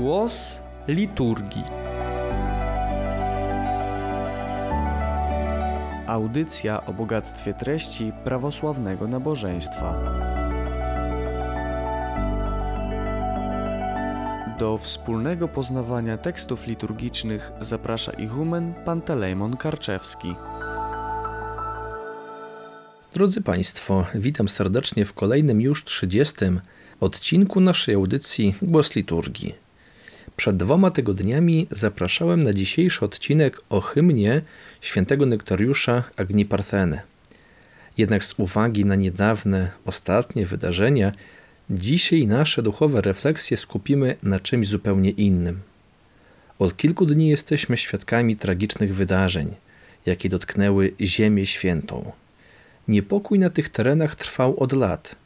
Głos liturgii. Audycja o bogactwie treści prawosławnego nabożeństwa. Do wspólnego poznawania tekstów liturgicznych zaprasza ichumen Pantelejmon Karczewski. Drodzy Państwo, witam serdecznie w kolejnym już 30 odcinku naszej audycji Głos Liturgii. Przed dwoma tygodniami zapraszałem na dzisiejszy odcinek o hymnie świętego Nektariusza Agni Partheny. Jednak z uwagi na niedawne, ostatnie wydarzenia, dzisiaj nasze duchowe refleksje skupimy na czymś zupełnie innym. Od kilku dni jesteśmy świadkami tragicznych wydarzeń, jakie dotknęły Ziemię Świętą. Niepokój na tych terenach trwał od lat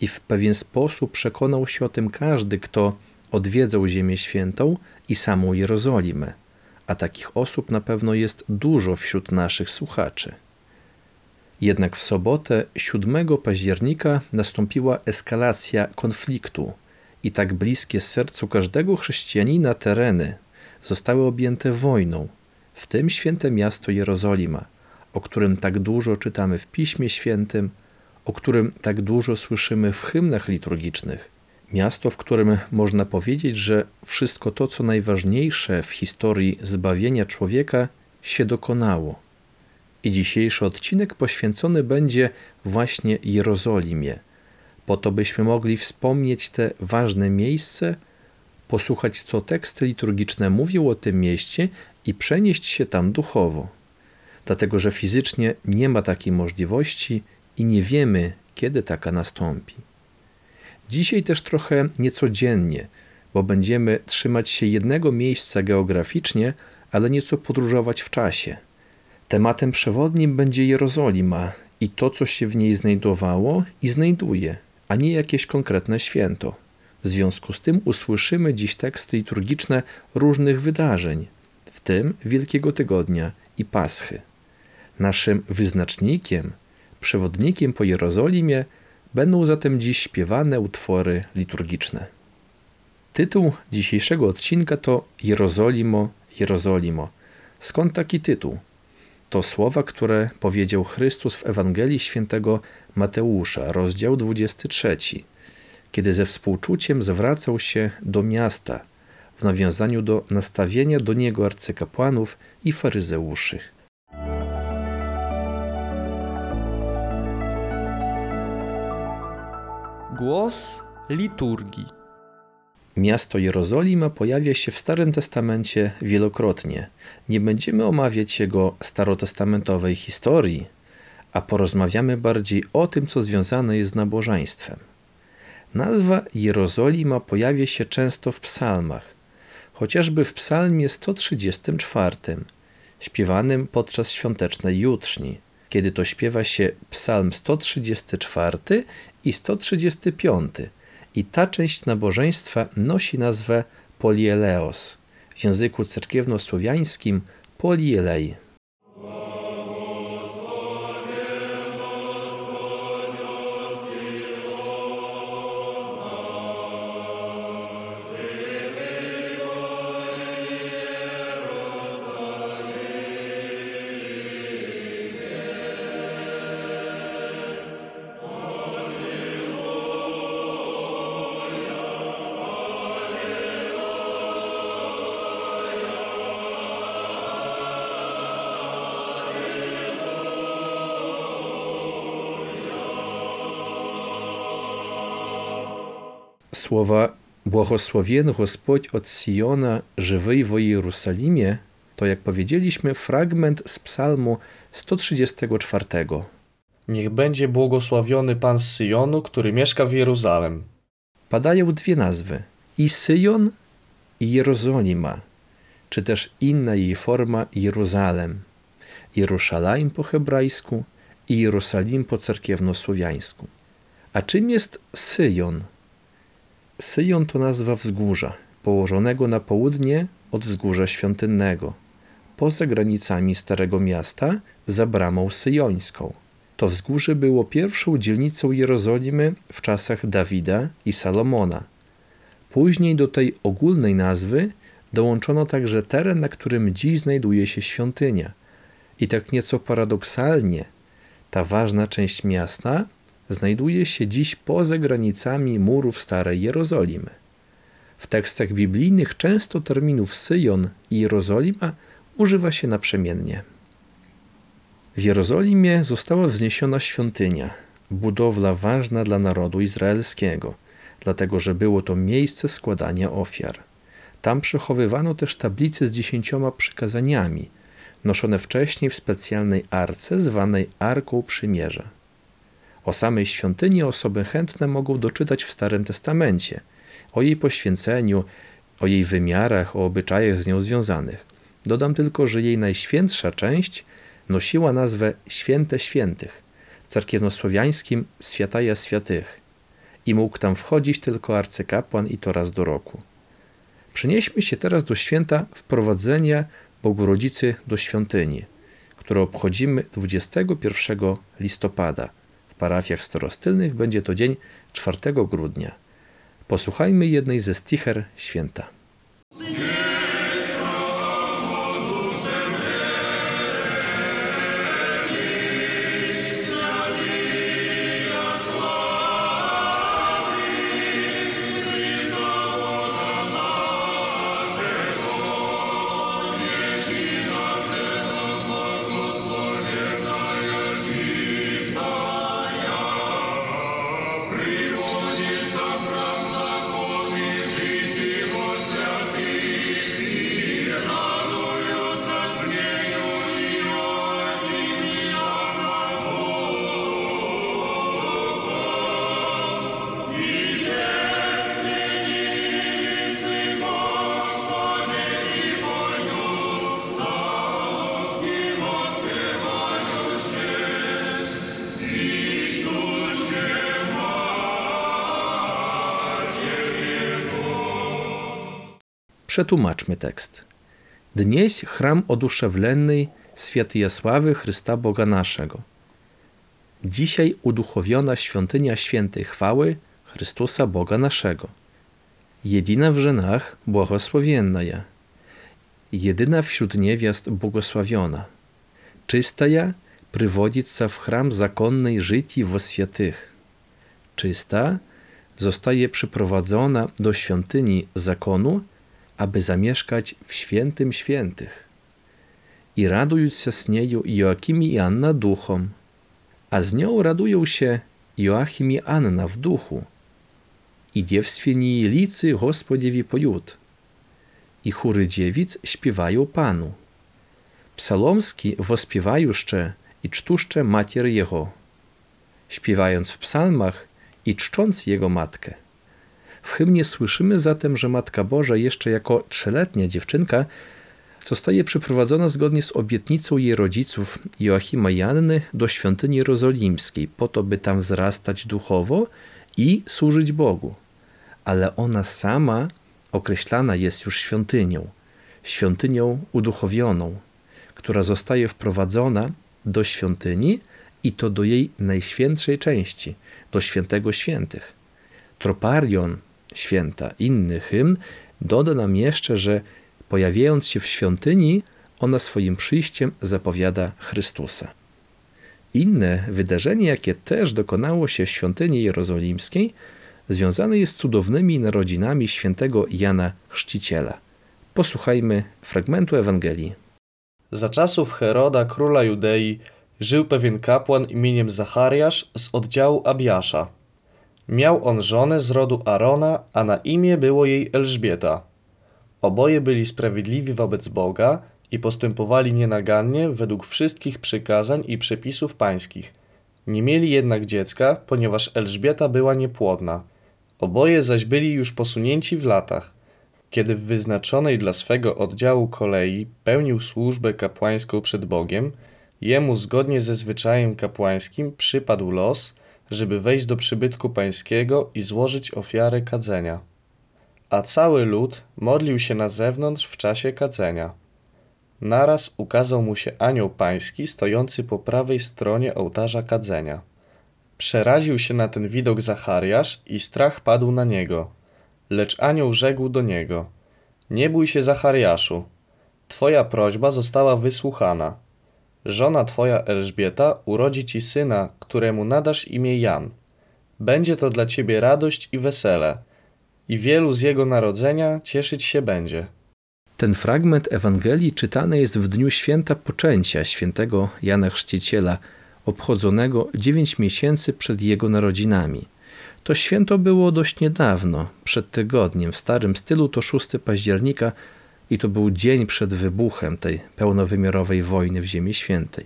i w pewien sposób przekonał się o tym każdy, kto odwiedzał Ziemię Świętą i samą Jerozolimę, a takich osób na pewno jest dużo wśród naszych słuchaczy. Jednak w sobotę 7 października nastąpiła eskalacja konfliktu i tak bliskie sercu każdego chrześcijanina tereny zostały objęte wojną, w tym święte miasto Jerozolima, o którym tak dużo czytamy w Piśmie Świętym, o którym tak dużo słyszymy w hymnach liturgicznych Miasto, w którym można powiedzieć, że wszystko to, co najważniejsze w historii zbawienia człowieka, się dokonało. I dzisiejszy odcinek poświęcony będzie właśnie Jerozolimie, po to byśmy mogli wspomnieć te ważne miejsce, posłuchać, co teksty liturgiczne mówią o tym mieście i przenieść się tam duchowo. Dlatego, że fizycznie nie ma takiej możliwości i nie wiemy, kiedy taka nastąpi. Dzisiaj też trochę niecodziennie, bo będziemy trzymać się jednego miejsca geograficznie, ale nieco podróżować w czasie. Tematem przewodnim będzie Jerozolima i to, co się w niej znajdowało i znajduje, a nie jakieś konkretne święto. W związku z tym usłyszymy dziś teksty liturgiczne różnych wydarzeń, w tym Wielkiego Tygodnia i Paschy. Naszym wyznacznikiem, przewodnikiem po Jerozolimie Będą zatem dziś śpiewane utwory liturgiczne. Tytuł dzisiejszego odcinka to Jerozolimo, Jerozolimo. Skąd taki tytuł? To słowa, które powiedział Chrystus w Ewangelii świętego Mateusza, rozdział 23, kiedy ze współczuciem zwracał się do miasta w nawiązaniu do nastawienia do niego arcykapłanów i faryzeuszy. Głos liturgii. Miasto Jerozolima pojawia się w Starym Testamencie wielokrotnie. Nie będziemy omawiać jego starotestamentowej historii, a porozmawiamy bardziej o tym, co związane jest z nabożeństwem. Nazwa Jerozolima pojawia się często w psalmach, chociażby w psalmie 134, śpiewanym podczas świątecznej jutrzni kiedy to śpiewa się Psalm 134 i 135. I ta część nabożeństwa nosi nazwę Polieleos, w języku cerkiewno-słowiańskim Polielei. słowa Błogosławiony Gospodź od Siona, żywej w Jerusalimie, to jak powiedzieliśmy fragment z psalmu 134. Niech będzie błogosławiony Pan z Syjonu, który mieszka w Jeruzalem. Padają dwie nazwy, i Syjon, i Jerozolima, czy też inna jej forma Jeruzalem. Jeruszalaim po hebrajsku i Jerosalim po cerkiewnosłowiańsku. A czym jest Syjon? Syjon to nazwa wzgórza, położonego na południe od wzgórza świątynnego, poza granicami Starego Miasta, za bramą syjońską. To wzgórze było pierwszą dzielnicą Jerozolimy w czasach Dawida i Salomona. Później do tej ogólnej nazwy dołączono także teren, na którym dziś znajduje się świątynia. I tak nieco paradoksalnie, ta ważna część miasta znajduje się dziś poza granicami murów Starej Jerozolimy. W tekstach biblijnych często terminów Syjon i Jerozolima używa się naprzemiennie. W Jerozolimie została wzniesiona świątynia, budowla ważna dla narodu izraelskiego, dlatego że było to miejsce składania ofiar. Tam przechowywano też tablice z dziesięcioma przykazaniami, noszone wcześniej w specjalnej arce zwanej Arką Przymierza. O samej świątyni osoby chętne mogą doczytać w Starym Testamencie, o jej poświęceniu, o jej wymiarach, o obyczajach z nią związanych. Dodam tylko, że jej najświętsza część nosiła nazwę Święte Świętych, w cerkiewnosłowiańskim Świętaja Świętych i mógł tam wchodzić tylko arcykapłan i to raz do roku. Przenieśmy się teraz do święta wprowadzenia Bogu do świątyni, które obchodzimy 21 listopada. Parafiach starostylnych będzie to dzień 4 grudnia. Posłuchajmy jednej ze sticher święta. Przetłumaczmy tekst. Dnieś chram oduszewlenny Świętej Sławy Chrysta Boga naszego. Dzisiaj uduchowiona świątynia świętej chwały Chrystusa Boga naszego. Jedyna w żenach błogosławienna ja. Jedyna wśród niewiast błogosławiona. Czysta ja prywodzica w chram zakonnej życi wo świętych. Czysta zostaje przyprowadzona do świątyni zakonu aby zamieszkać w świętym świętych. I radują się z nieю Joachim i Anna duchom, a z nią radują się Joachim i Anna w duchu. I dziewswieni licy Gospodziewi pojut. I chóry dziewic śpiewają Panu. Psalomski wospiewają jeszcze i cztuszcze Macier Jego, śpiewając w psalmach i czcząc Jego matkę. W hymnie słyszymy zatem, że Matka Boża jeszcze jako trzyletnia dziewczynka zostaje przyprowadzona zgodnie z obietnicą jej rodziców Joachima i Janny do świątyni jerozolimskiej, po to, by tam wzrastać duchowo i służyć Bogu. Ale ona sama określana jest już świątynią, świątynią uduchowioną, która zostaje wprowadzona do świątyni i to do jej najświętszej części, do świętego świętych. Troparion, święta. Inny hymn doda nam jeszcze, że pojawiając się w świątyni, ona swoim przyjściem zapowiada Chrystusa. Inne wydarzenie, jakie też dokonało się w świątyni jerozolimskiej, związane jest z cudownymi narodzinami świętego Jana Chrzciciela. Posłuchajmy fragmentu Ewangelii. Za czasów Heroda, króla Judei, żył pewien kapłan imieniem Zachariasz z oddziału Abiasza. Miał on żonę z rodu Arona, a na imię było jej Elżbieta. Oboje byli sprawiedliwi wobec Boga i postępowali nienagannie według wszystkich przykazań i przepisów pańskich. Nie mieli jednak dziecka, ponieważ Elżbieta była niepłodna. Oboje zaś byli już posunięci w latach. Kiedy w wyznaczonej dla swego oddziału kolei pełnił służbę kapłańską przed Bogiem, jemu zgodnie ze zwyczajem kapłańskim przypadł los – żeby wejść do przybytku pańskiego i złożyć ofiarę kadzenia. A cały lud modlił się na zewnątrz w czasie kadzenia. Naraz ukazał mu się anioł pański stojący po prawej stronie ołtarza kadzenia. Przeraził się na ten widok Zachariasz i strach padł na niego. Lecz anioł rzekł do niego: Nie bój się, Zachariaszu. Twoja prośba została wysłuchana. Żona twoja Elżbieta urodzi ci syna, któremu nadasz imię Jan. Będzie to dla ciebie radość i wesele, i wielu z jego narodzenia cieszyć się będzie. Ten fragment Ewangelii czytany jest w dniu święta poczęcia świętego Jana Chrzciciela, obchodzonego dziewięć miesięcy przed jego narodzinami. To święto było dość niedawno, przed tygodniem. W starym stylu to 6 października i to był dzień przed wybuchem tej pełnowymiarowej wojny w Ziemi Świętej.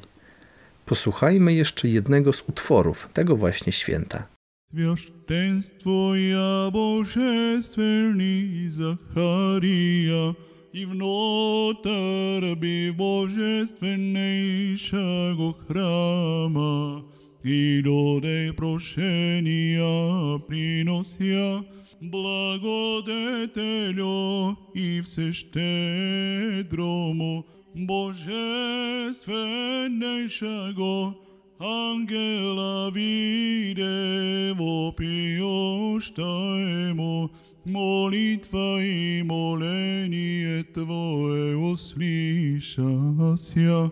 Posłuchajmy jeszcze jednego z utworów tego właśnie święta. Священство я божественный Захария, и внутрь божественнейшего храма, и додай прошения принося, благодетелю и всещедрому божественнейшего Ангела виде вопиюща ему, молитва и моление Твое услышася,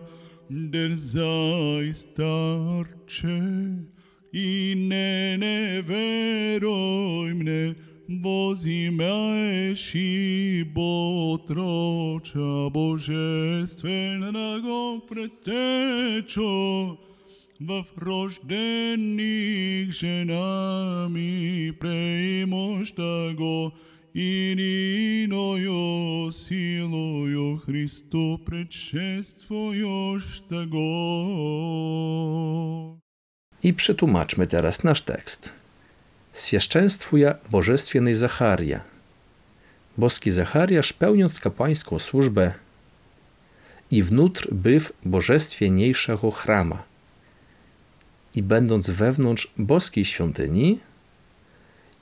дерзай, старче, и не не веруй мне, возимяешь и ботроча божественного предтечу, во врожденных женами преимущего и иною силою Христу предшествуешь того. I przetłumaczmy teraz nasz tekst. Świeszczeństwuja bożestwienej Zacharia. Boski Zachariasz, pełniąc kapłańską służbę i wnutr byw bożestwieniejszego chrama i będąc wewnątrz boskiej świątyni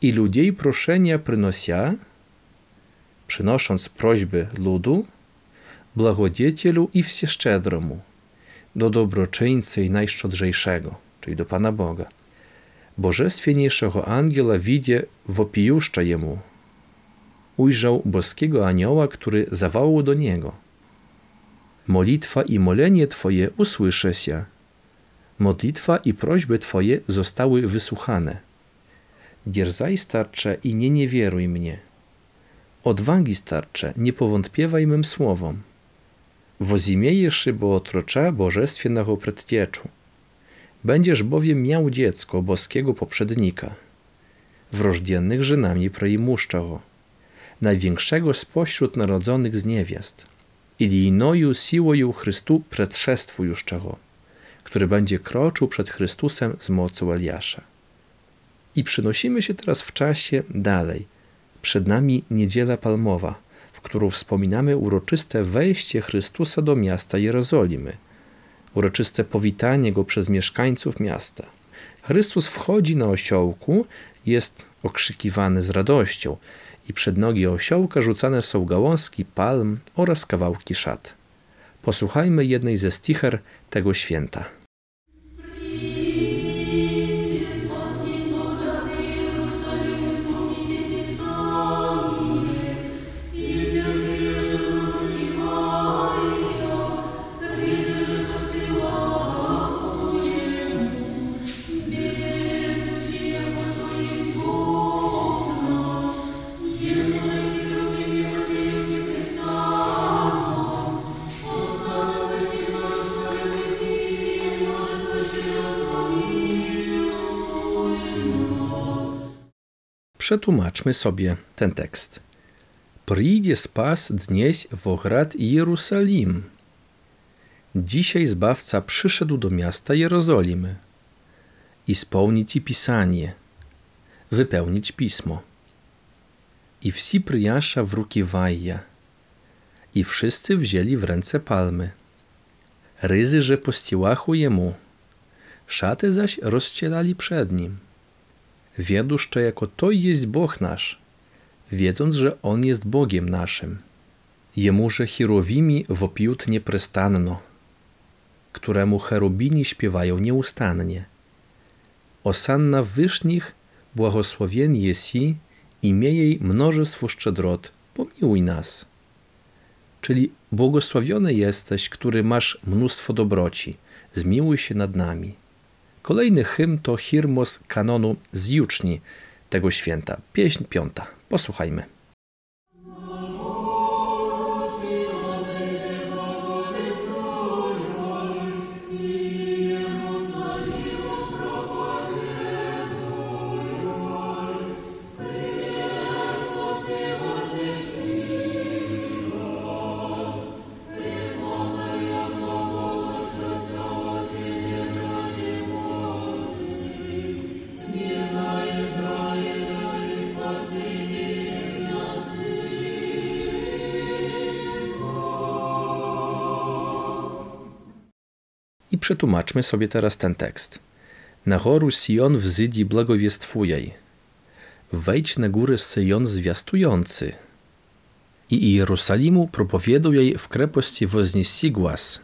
i ludziej proszenia przynosia, przynosząc prośby ludu, blagodziecielu i wsieszczedromu, do dobroczyńcy i najszczodrzejszego, czyli do Pana Boga. Bożestwienniejszego angiela widzie wopijuszcza jemu. Ujrzał boskiego anioła, który zawołał do niego. Molitwa i molenie Twoje usłyszę się. Modlitwa i prośby Twoje zostały wysłuchane. Dierzaj starcze i nie niewieruj mnie. Odwagi starcze, nie powątpiewaj mym słowom. Wozimiejesz bo otrocza bożestwienego predtieczu. Będziesz bowiem miał dziecko boskiego poprzednika, wrożdziennych żynami preimłuszczego, największego spośród narodzonych z niewiast, i inoju siłoju Chrystu przedszestwujuszczego, który będzie kroczył przed Chrystusem z mocą Eliasza. I przynosimy się teraz w czasie dalej. Przed nami Niedziela Palmowa, w którą wspominamy uroczyste wejście Chrystusa do miasta Jerozolimy – uroczyste powitanie go przez mieszkańców miasta. Chrystus wchodzi na osiołku, jest okrzykiwany z radością i przed nogi osiołka rzucane są gałązki palm oraz kawałki szat. Posłuchajmy jednej ze sticher tego święta. Przetłumaczmy sobie ten tekst. Przyjdzie spas dnieś w ograd Jerusalim. Dzisiaj Zbawca przyszedł do miasta Jerozolimy i spełnić pisanie, wypełnić pismo. I wsi przyjasza w ruki wajja, i wszyscy wzięli w ręce palmy. Ryzy, że postiłachu jemu, szaty zaś rozcielali przed nim wiedząc, że jako to jest Bóg nasz, wiedząc, że On jest Bogiem naszym. Jemu, że chirowimi wopiut nieprestanno, któremu cherubini śpiewają nieustannie. Osanna wyżnich błogosławieni jesi i jej mnożestwo szczedrot, pomiłuj nas. Czyli błogosławiony jesteś, który masz mnóstwo dobroci, zmiłuj się nad nami. Kolejny hymn to Hirmos kanonu z juczni tego święta, pieśń piąta. Posłuchajmy. Przetłumaczmy sobie teraz ten tekst. Nachoru Sion wzydzi błagowiestwujej. Wejdź na górę Syjon zwiastujący. I Jerusalimu propowiedł jej w krepości wozniesi głaz.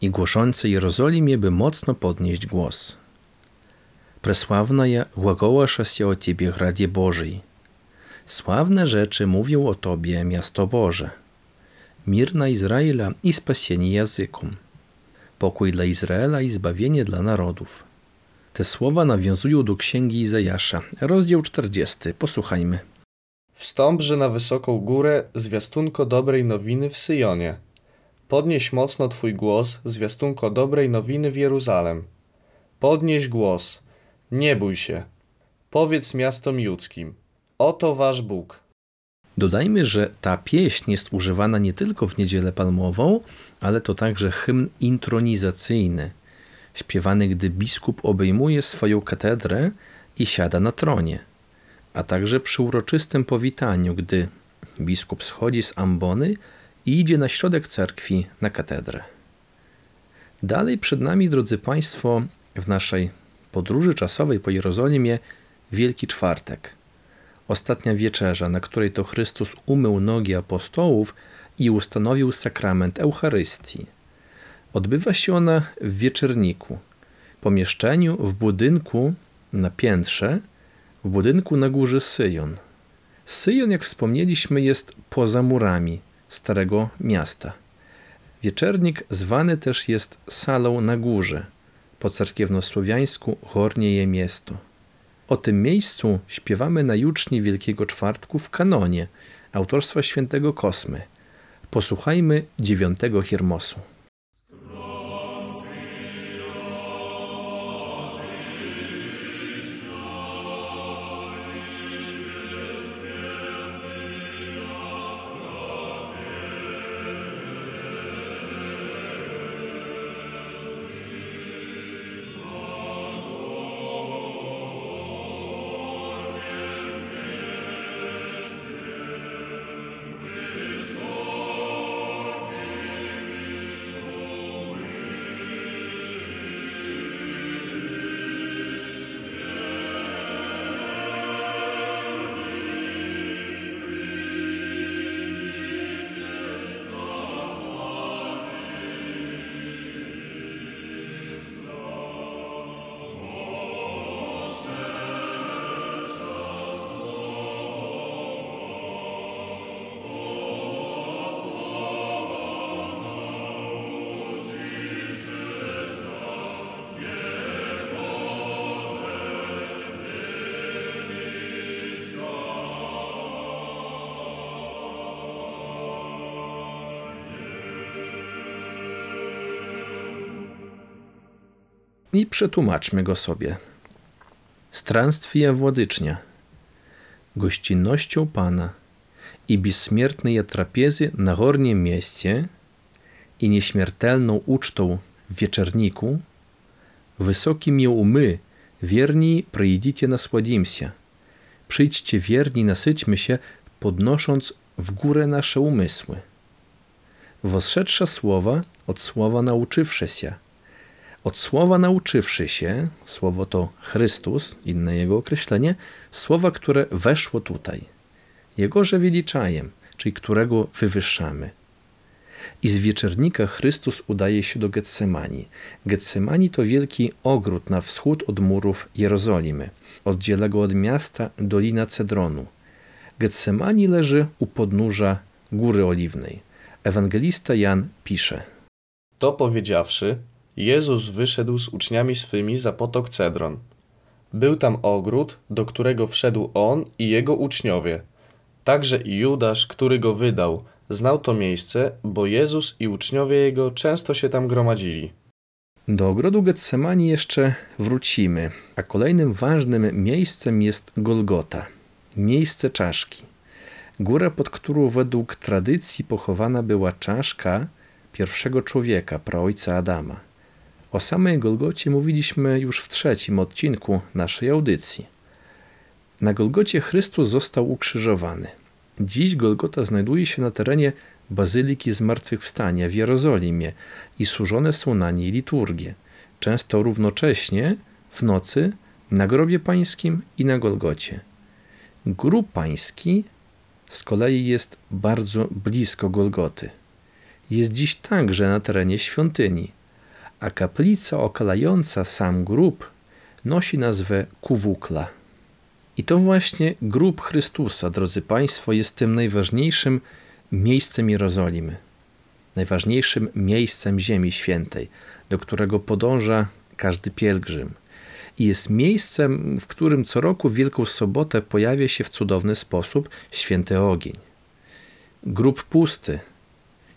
I głoszący Jerozolimie by mocno podnieść głos. Presławna głagołasza się o Ciebie, Gradzie Bożej. Sławne rzeczy mówił o Tobie, miasto Boże. Mir na Izraela i spasienie jazykom pokój dla Izraela i zbawienie dla narodów. Te słowa nawiązują do księgi Izajasza, rozdział 40. Posłuchajmy. Wstąpże na wysoką górę, zwiastunko dobrej nowiny w Syjonie. Podnieś mocno Twój głos, zwiastunko dobrej nowiny w Jeruzalem. Podnieś głos, nie bój się. Powiedz miastom judzkim, oto Wasz Bóg. Dodajmy, że ta pieśń jest używana nie tylko w Niedzielę Palmową, ale to także hymn intronizacyjny, śpiewany, gdy biskup obejmuje swoją katedrę i siada na tronie, a także przy uroczystym powitaniu, gdy biskup schodzi z ambony i idzie na środek cerkwi na katedrę. Dalej przed nami, drodzy Państwo, w naszej podróży czasowej po Jerozolimie Wielki Czwartek – ostatnia wieczerza, na której to Chrystus umył nogi apostołów i ustanowił sakrament Eucharystii. Odbywa się ona w wieczerniku, pomieszczeniu w budynku na piętrze, w budynku na górze Syjon. Syjon, jak wspomnieliśmy, jest poza murami Starego Miasta. Wieczernik zwany też jest salą na górze, po cerkiewnosłowiańsku Hornieje Miesto. O tym miejscu śpiewamy na juczni Wielkiego Czwartku w kanonie autorstwa świętego Kosmy. Posłuchajmy dziewiątego Hirmosu. i przetłumaczmy go sobie. Странствия Władycznia, gościnnością Pana i безсмертные трапезы na горнем mieście i nieśmiertelną ucztą w wieczerniku, wysokimi umy, wierni przyjdziecie nasładimся. Przyjdźcie wierni, nasyćmy się, podnosząc w górę nasze umysły. Wostrzedsze słowa od słowa nauczywszy się – od słowa nauczywszy się, słowo to Chrystus, inne jego określenie, słowa, które weszło tutaj, Jegoże wyliczajem, czyli którego wywyższamy. I z wieczernika Chrystus udaje się do Getsemani. Getsemani to wielki ogród na wschód od murów Jerozolimy. Oddziela go od miasta Dolina Cedronu. Getsemani leży u podnóża Góry Oliwnej. Ewangelista Jan pisze. To powiedziawszy, Jezus wyszedł z uczniami swymi za potok Cedron. Był tam ogród, do którego wszedł on i jego uczniowie. Także i Judasz, który go wydał, znał to miejsce, bo Jezus i uczniowie jego często się tam gromadzili. Do ogrodu Getsemani jeszcze wrócimy, a kolejnym ważnym miejscem jest Golgota, miejsce czaszki. Góra, pod którą według tradycji pochowana była czaszka pierwszego człowieka, praojca Adama. O samej Golgocie mówiliśmy już w trzecim odcinku naszej audycji. Na Golgocie Chrystus został ukrzyżowany. Dziś Golgota znajduje się na terenie Bazyliki Zmartwychwstania w Jerozolimie i służone są na niej liturgie, często równocześnie w nocy na grobie pańskim i na Golgocie. Grób pański z kolei jest bardzo blisko Golgoty. Jest dziś także na terenie świątyni, a kaplica okalająca sam grób nosi nazwę Kuwukla. I to właśnie grób Chrystusa, drodzy Państwo, jest tym najważniejszym miejscem Jerozolimy, najważniejszym miejscem Ziemi Świętej, do którego podąża każdy pielgrzym. I jest miejscem, w którym co roku w Wielką Sobotę pojawia się w cudowny sposób święty ogień. Grób pusty,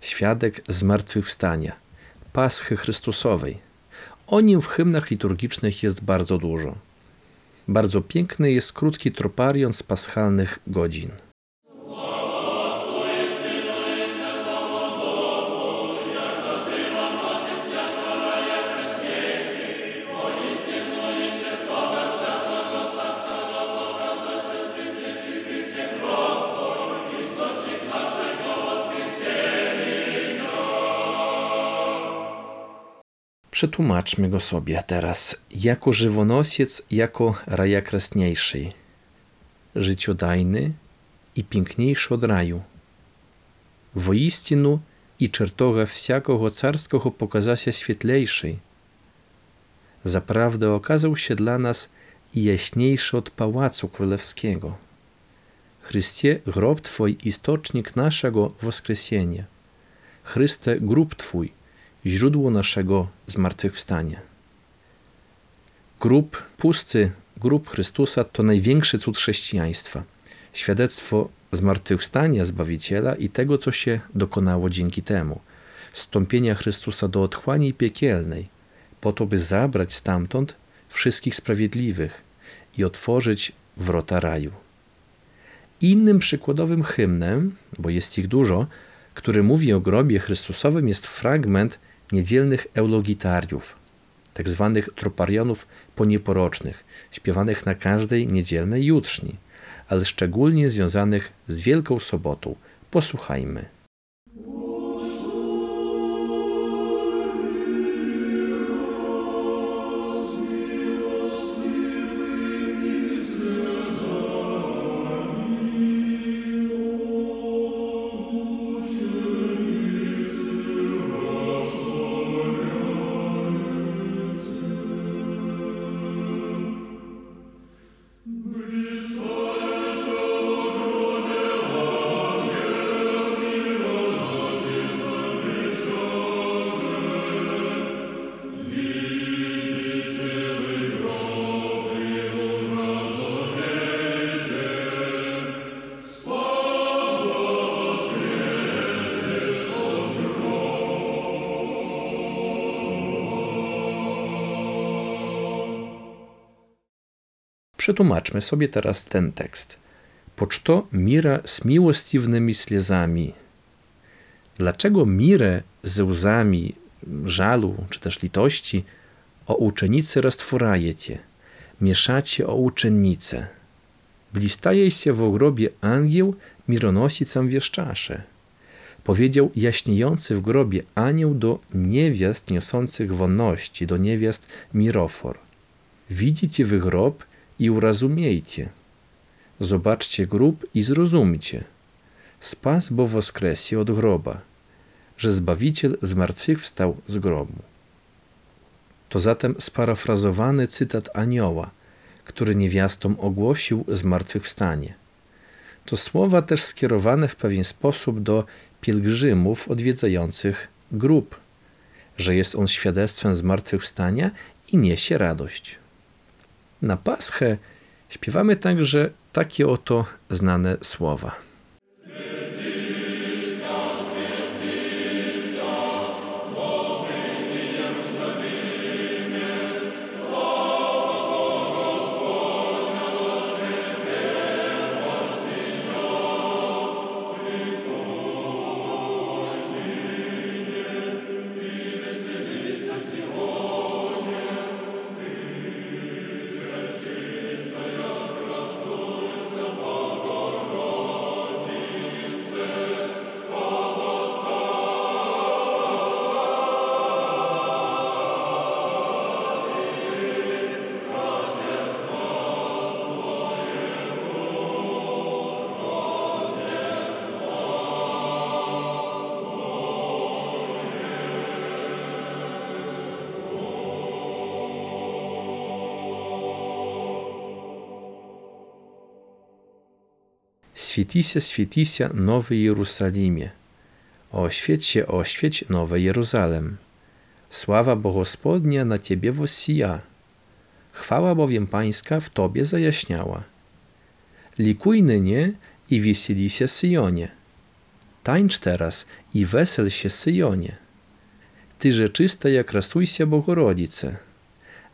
świadek zmartwychwstania, Paschy Chrystusowej. O nim w hymnach liturgicznych jest bardzo dużo. Bardzo piękny jest krótki troparion z paschalnych godzin. Przetłumaczmy go sobie teraz jako żywonośiec, jako raja krasniejszy, życiodajny i piękniejszy od raju. Woistinu i czertoga wsiakogo carskiego pokaza się świetlejszy. Zaprawdę okazał się dla nas jaśniejszy od pałacu królewskiego. Chrystie, grob Twój i stocznik naszego woskresienia. Chryste, grób Twój, źródło naszego zmartwychwstania. Grób pusty, grób Chrystusa to największy cud chrześcijaństwa. Świadectwo zmartwychwstania Zbawiciela i tego, co się dokonało dzięki temu. Stąpienia Chrystusa do otchłani piekielnej, po to, by zabrać stamtąd wszystkich sprawiedliwych i otworzyć wrota raju. Innym przykładowym hymnem, bo jest ich dużo, który mówi o grobie Chrystusowym, jest fragment niedzielnych eulogitariów, tak zwanych troparianów ponieporocznych, śpiewanych na każdej niedzielnej jutrzni, ale szczególnie związanych z Wielką Sobotą. Posłuchajmy. Przetłumaczmy sobie teraz ten tekst. Poczto mira z miłostiwnymi slezami. Dlaczego mirę ze łzami żalu czy też litości o uczennicy roztworajecie, mieszacie o uczennicę? Blistaje się w grobie angieł mironosicam wieszczasze. Powiedział jaśniejący w grobie anioł do niewiast niosących wonności, do niewiast mirofor. Widzicie wy grob i urozumiejcie. Zobaczcie grób i zrozumcie. Spas bo woskresie od groba. że Zbawiciel zmartwychwstał z grobu. To zatem sparafrazowany cytat anioła, który niewiastom ogłosił zmartwychwstanie. To słowa też skierowane w pewien sposób do pielgrzymów odwiedzających grób, że jest on świadectwem zmartwychwstania i niesie radość. Na Paschę śpiewamy także takie oto znane słowa. Świecisie, świecisie, Nowy Jerusalimie. Oświeć się, oświeć, Nowy Jeruzalem. Sława Bogospodnia na Ciebie wosija. Chwała bowiem Pańska w Tobie zajaśniała. Likuj nynie i wieseli Syjonie. Tańcz teraz i wesel się Syjonie. Ty że czysta jak rasuj się Bogorodzice,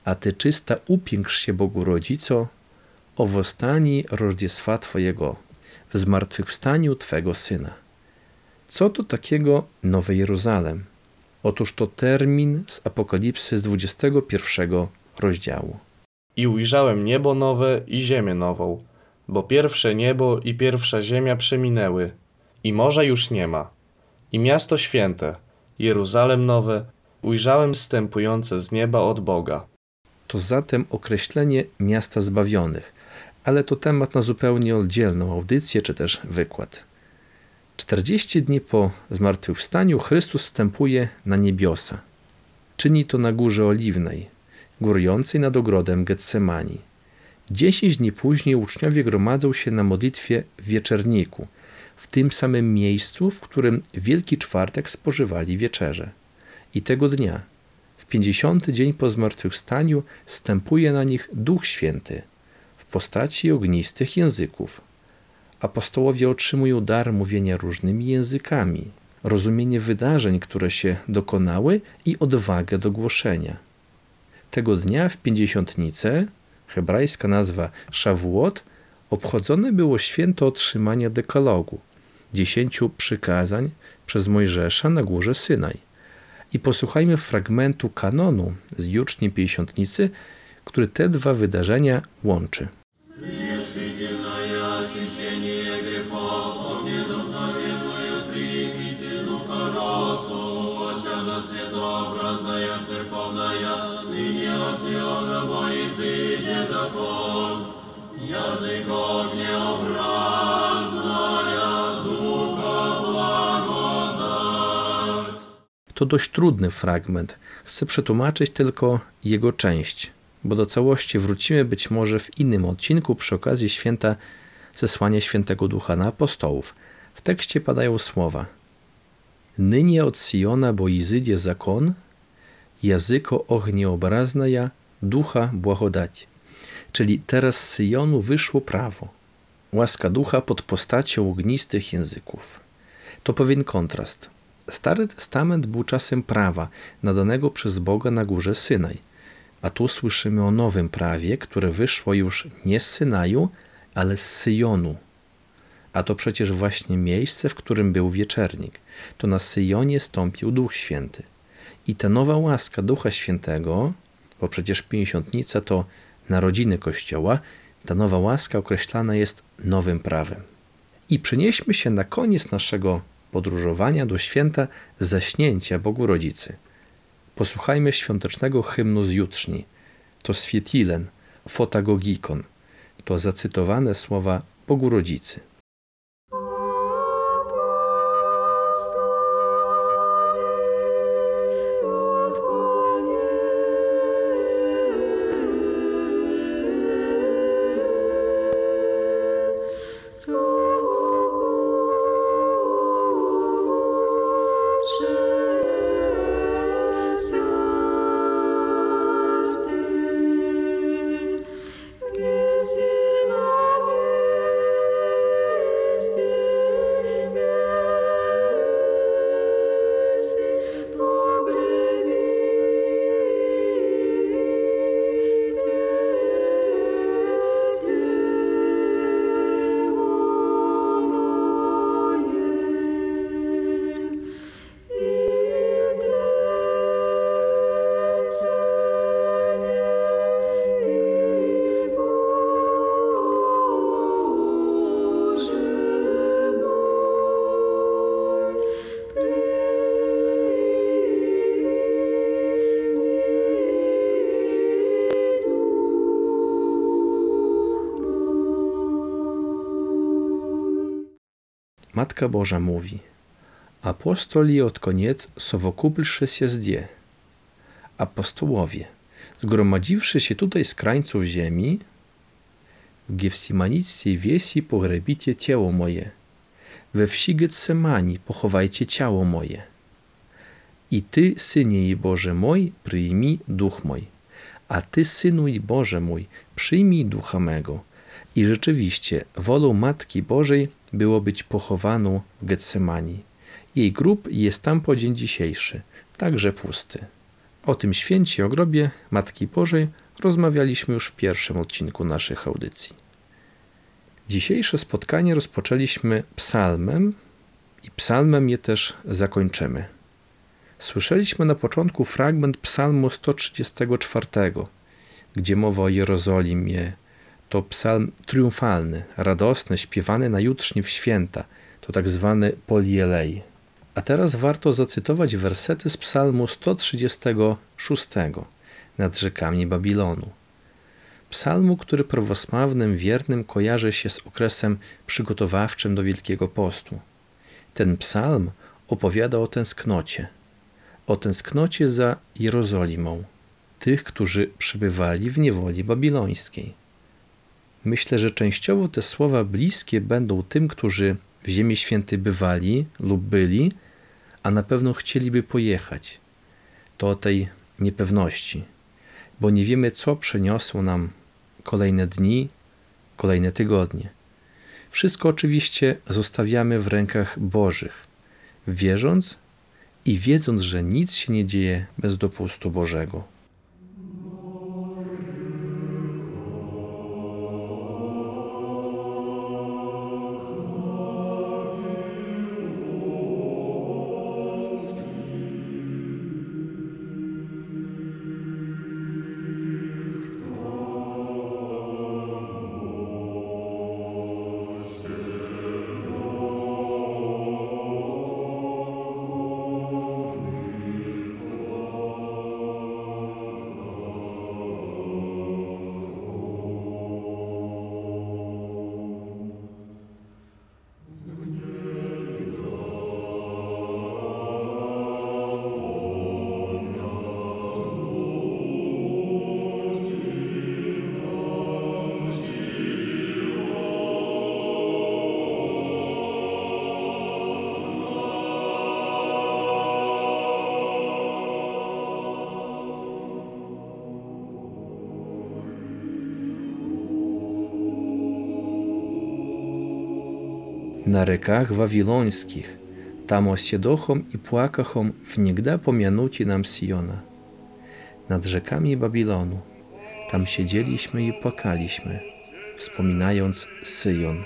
a Ty czysta upiększ się Bogorodzico, o wostani rożdziestwa Twojego w zmartwychwstaniu Twego Syna. Co to takiego Nowy Jeruzalem? Otóż to termin z Apokalipsy z 21 rozdziału. I ujrzałem niebo nowe i ziemię nową, bo pierwsze niebo i pierwsza ziemia przeminęły, i morza już nie ma. I miasto święte, Jeruzalem nowe, ujrzałem stępujące z nieba od Boga. To zatem określenie miasta zbawionych, ale to temat na zupełnie oddzielną audycję czy też wykład. 40 dni po zmartwychwstaniu Chrystus wstępuje na niebiosa. Czyni to na Górze Oliwnej, górującej nad ogrodem Getsemani. Dziesięć dni później uczniowie gromadzą się na modlitwie w wieczerniku, w tym samym miejscu, w którym Wielki Czwartek spożywali wieczerze. I tego dnia, w pięćdziesiąty dzień po zmartwychwstaniu, stępuje na nich Duch Święty – postaci ognistych języków. Apostołowie otrzymują dar mówienia różnymi językami, rozumienie wydarzeń, które się dokonały i odwagę do głoszenia. Tego dnia w Pięćdziesiątnicę, hebrajska nazwa Szawuot, obchodzone było święto otrzymania dekalogu, dziesięciu przykazań przez Mojżesza na górze Synaj. I posłuchajmy fragmentu kanonu z juczni Pięćdziesiątnicy, który te dwa wydarzenia łączy. To dość trudny fragment. Chcę przetłumaczyć tylko jego część bo do całości wrócimy być może w innym odcinku przy okazji święta zesłania świętego ducha na apostołów. W tekście padają słowa Nynie od Siona bo izydzie zakon, jazyko ja ducha błagodać. Czyli teraz z Syjonu wyszło prawo. Łaska ducha pod postacią ognistych języków. To pewien kontrast. Stary Testament był czasem prawa, nadanego przez Boga na górze Synaj – a tu słyszymy o nowym prawie, które wyszło już nie z Synaju, ale z Syjonu. A to przecież właśnie miejsce, w którym był wieczernik. To na Syjonie stąpił Duch Święty. I ta nowa łaska Ducha Świętego, bo przecież pięćdziesiątnica to narodziny Kościoła, ta nowa łaska określana jest nowym prawem. I przenieśmy się na koniec naszego podróżowania do święta zaśnięcia Bogu Rodzicy – Posłuchajmy świątecznego hymnu z jutrzni. To Swietilen, Fotagogikon. To zacytowane słowa Bogu Rodzicy. Matka Boża mówi Apostoli od koniec sowokupilszy się zdje. Apostołowie, zgromadziwszy się tutaj z krańców ziemi, w wiesi pogrebicie ciało moje, we wsi Getsemani pochowajcie ciało moje. I Ty, Synie i Boże mój, przyjmij duch mój, a Ty, Synu i Boże mój, przyjmij ducha mego. I rzeczywiście, wolą Matki Bożej było być pochowaną w Getsemani. Jej grób jest tam po dzień dzisiejszy, także pusty. O tym święcie o grobie Matki Bożej rozmawialiśmy już w pierwszym odcinku naszych audycji. Dzisiejsze spotkanie rozpoczęliśmy psalmem i psalmem je też zakończymy. Słyszeliśmy na początku fragment psalmu 134, gdzie mowa o Jerozolimie. To psalm triumfalny, radosny, śpiewany na jutrzni w święta. To tak zwany polielej. A teraz warto zacytować wersety z psalmu 136 nad rzekami Babilonu. Psalmu, który prawosławnym wiernym kojarzy się z okresem przygotowawczym do Wielkiego Postu. Ten psalm opowiada o tęsknocie, o tęsknocie za Jerozolimą, tych, którzy przybywali w niewoli babilońskiej. Myślę, że częściowo te słowa bliskie będą tym, którzy w Ziemi Świętej bywali lub byli, a na pewno chcieliby pojechać. To o tej niepewności, bo nie wiemy, co przyniosą nam kolejne dni, kolejne tygodnie. Wszystko oczywiście zostawiamy w rękach Bożych, wierząc i wiedząc, że nic się nie dzieje bez dopustu Bożego. Na rekach wawilońskich, tam osiedochom i płakachom wniegda pomianuci nam Siona. Nad rzekami Babilonu, tam siedzieliśmy i płakaliśmy, wspominając Syjon.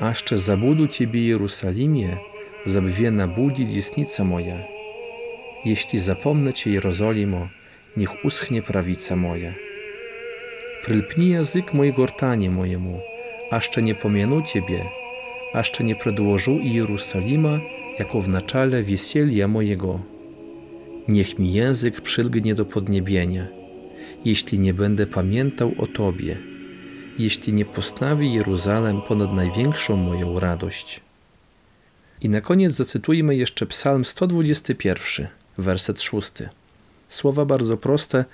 Aszcze zabudu Ciebie Jerusalimie, zabwie na budzi dziesnica moja. Jeśli zapomnę Cię Jerozolimo, niech uschnie prawica moja. Prylpni język mój gortanie mojemu, aszcze nie pomienu Ciebie, aszcze nie przedłożu i Jerusalima jako w naczale wesielia mojego. Niech mi język przylgnie do podniebienia, jeśli nie będę pamiętał o Tobie, jeśli nie postawi Jeruzalem ponad największą moją radość. I na koniec zacytujmy jeszcze Psalm 121, werset 6. Słowa bardzo proste,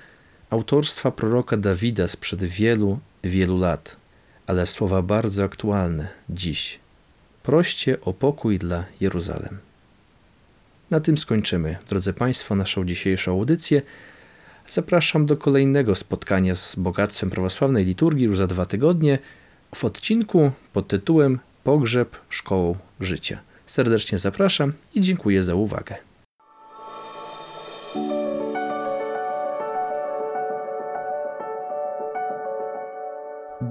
autorstwa proroka Dawida sprzed wielu, wielu lat ale słowa bardzo aktualne dziś. Proście o pokój dla Jeruzalem. Na tym skończymy, drodzy Państwo, naszą dzisiejszą audycję. Zapraszam do kolejnego spotkania z bogactwem prawosławnej liturgii już za dwa tygodnie w odcinku pod tytułem Pogrzeb Szkołą Życia. Serdecznie zapraszam i dziękuję za uwagę.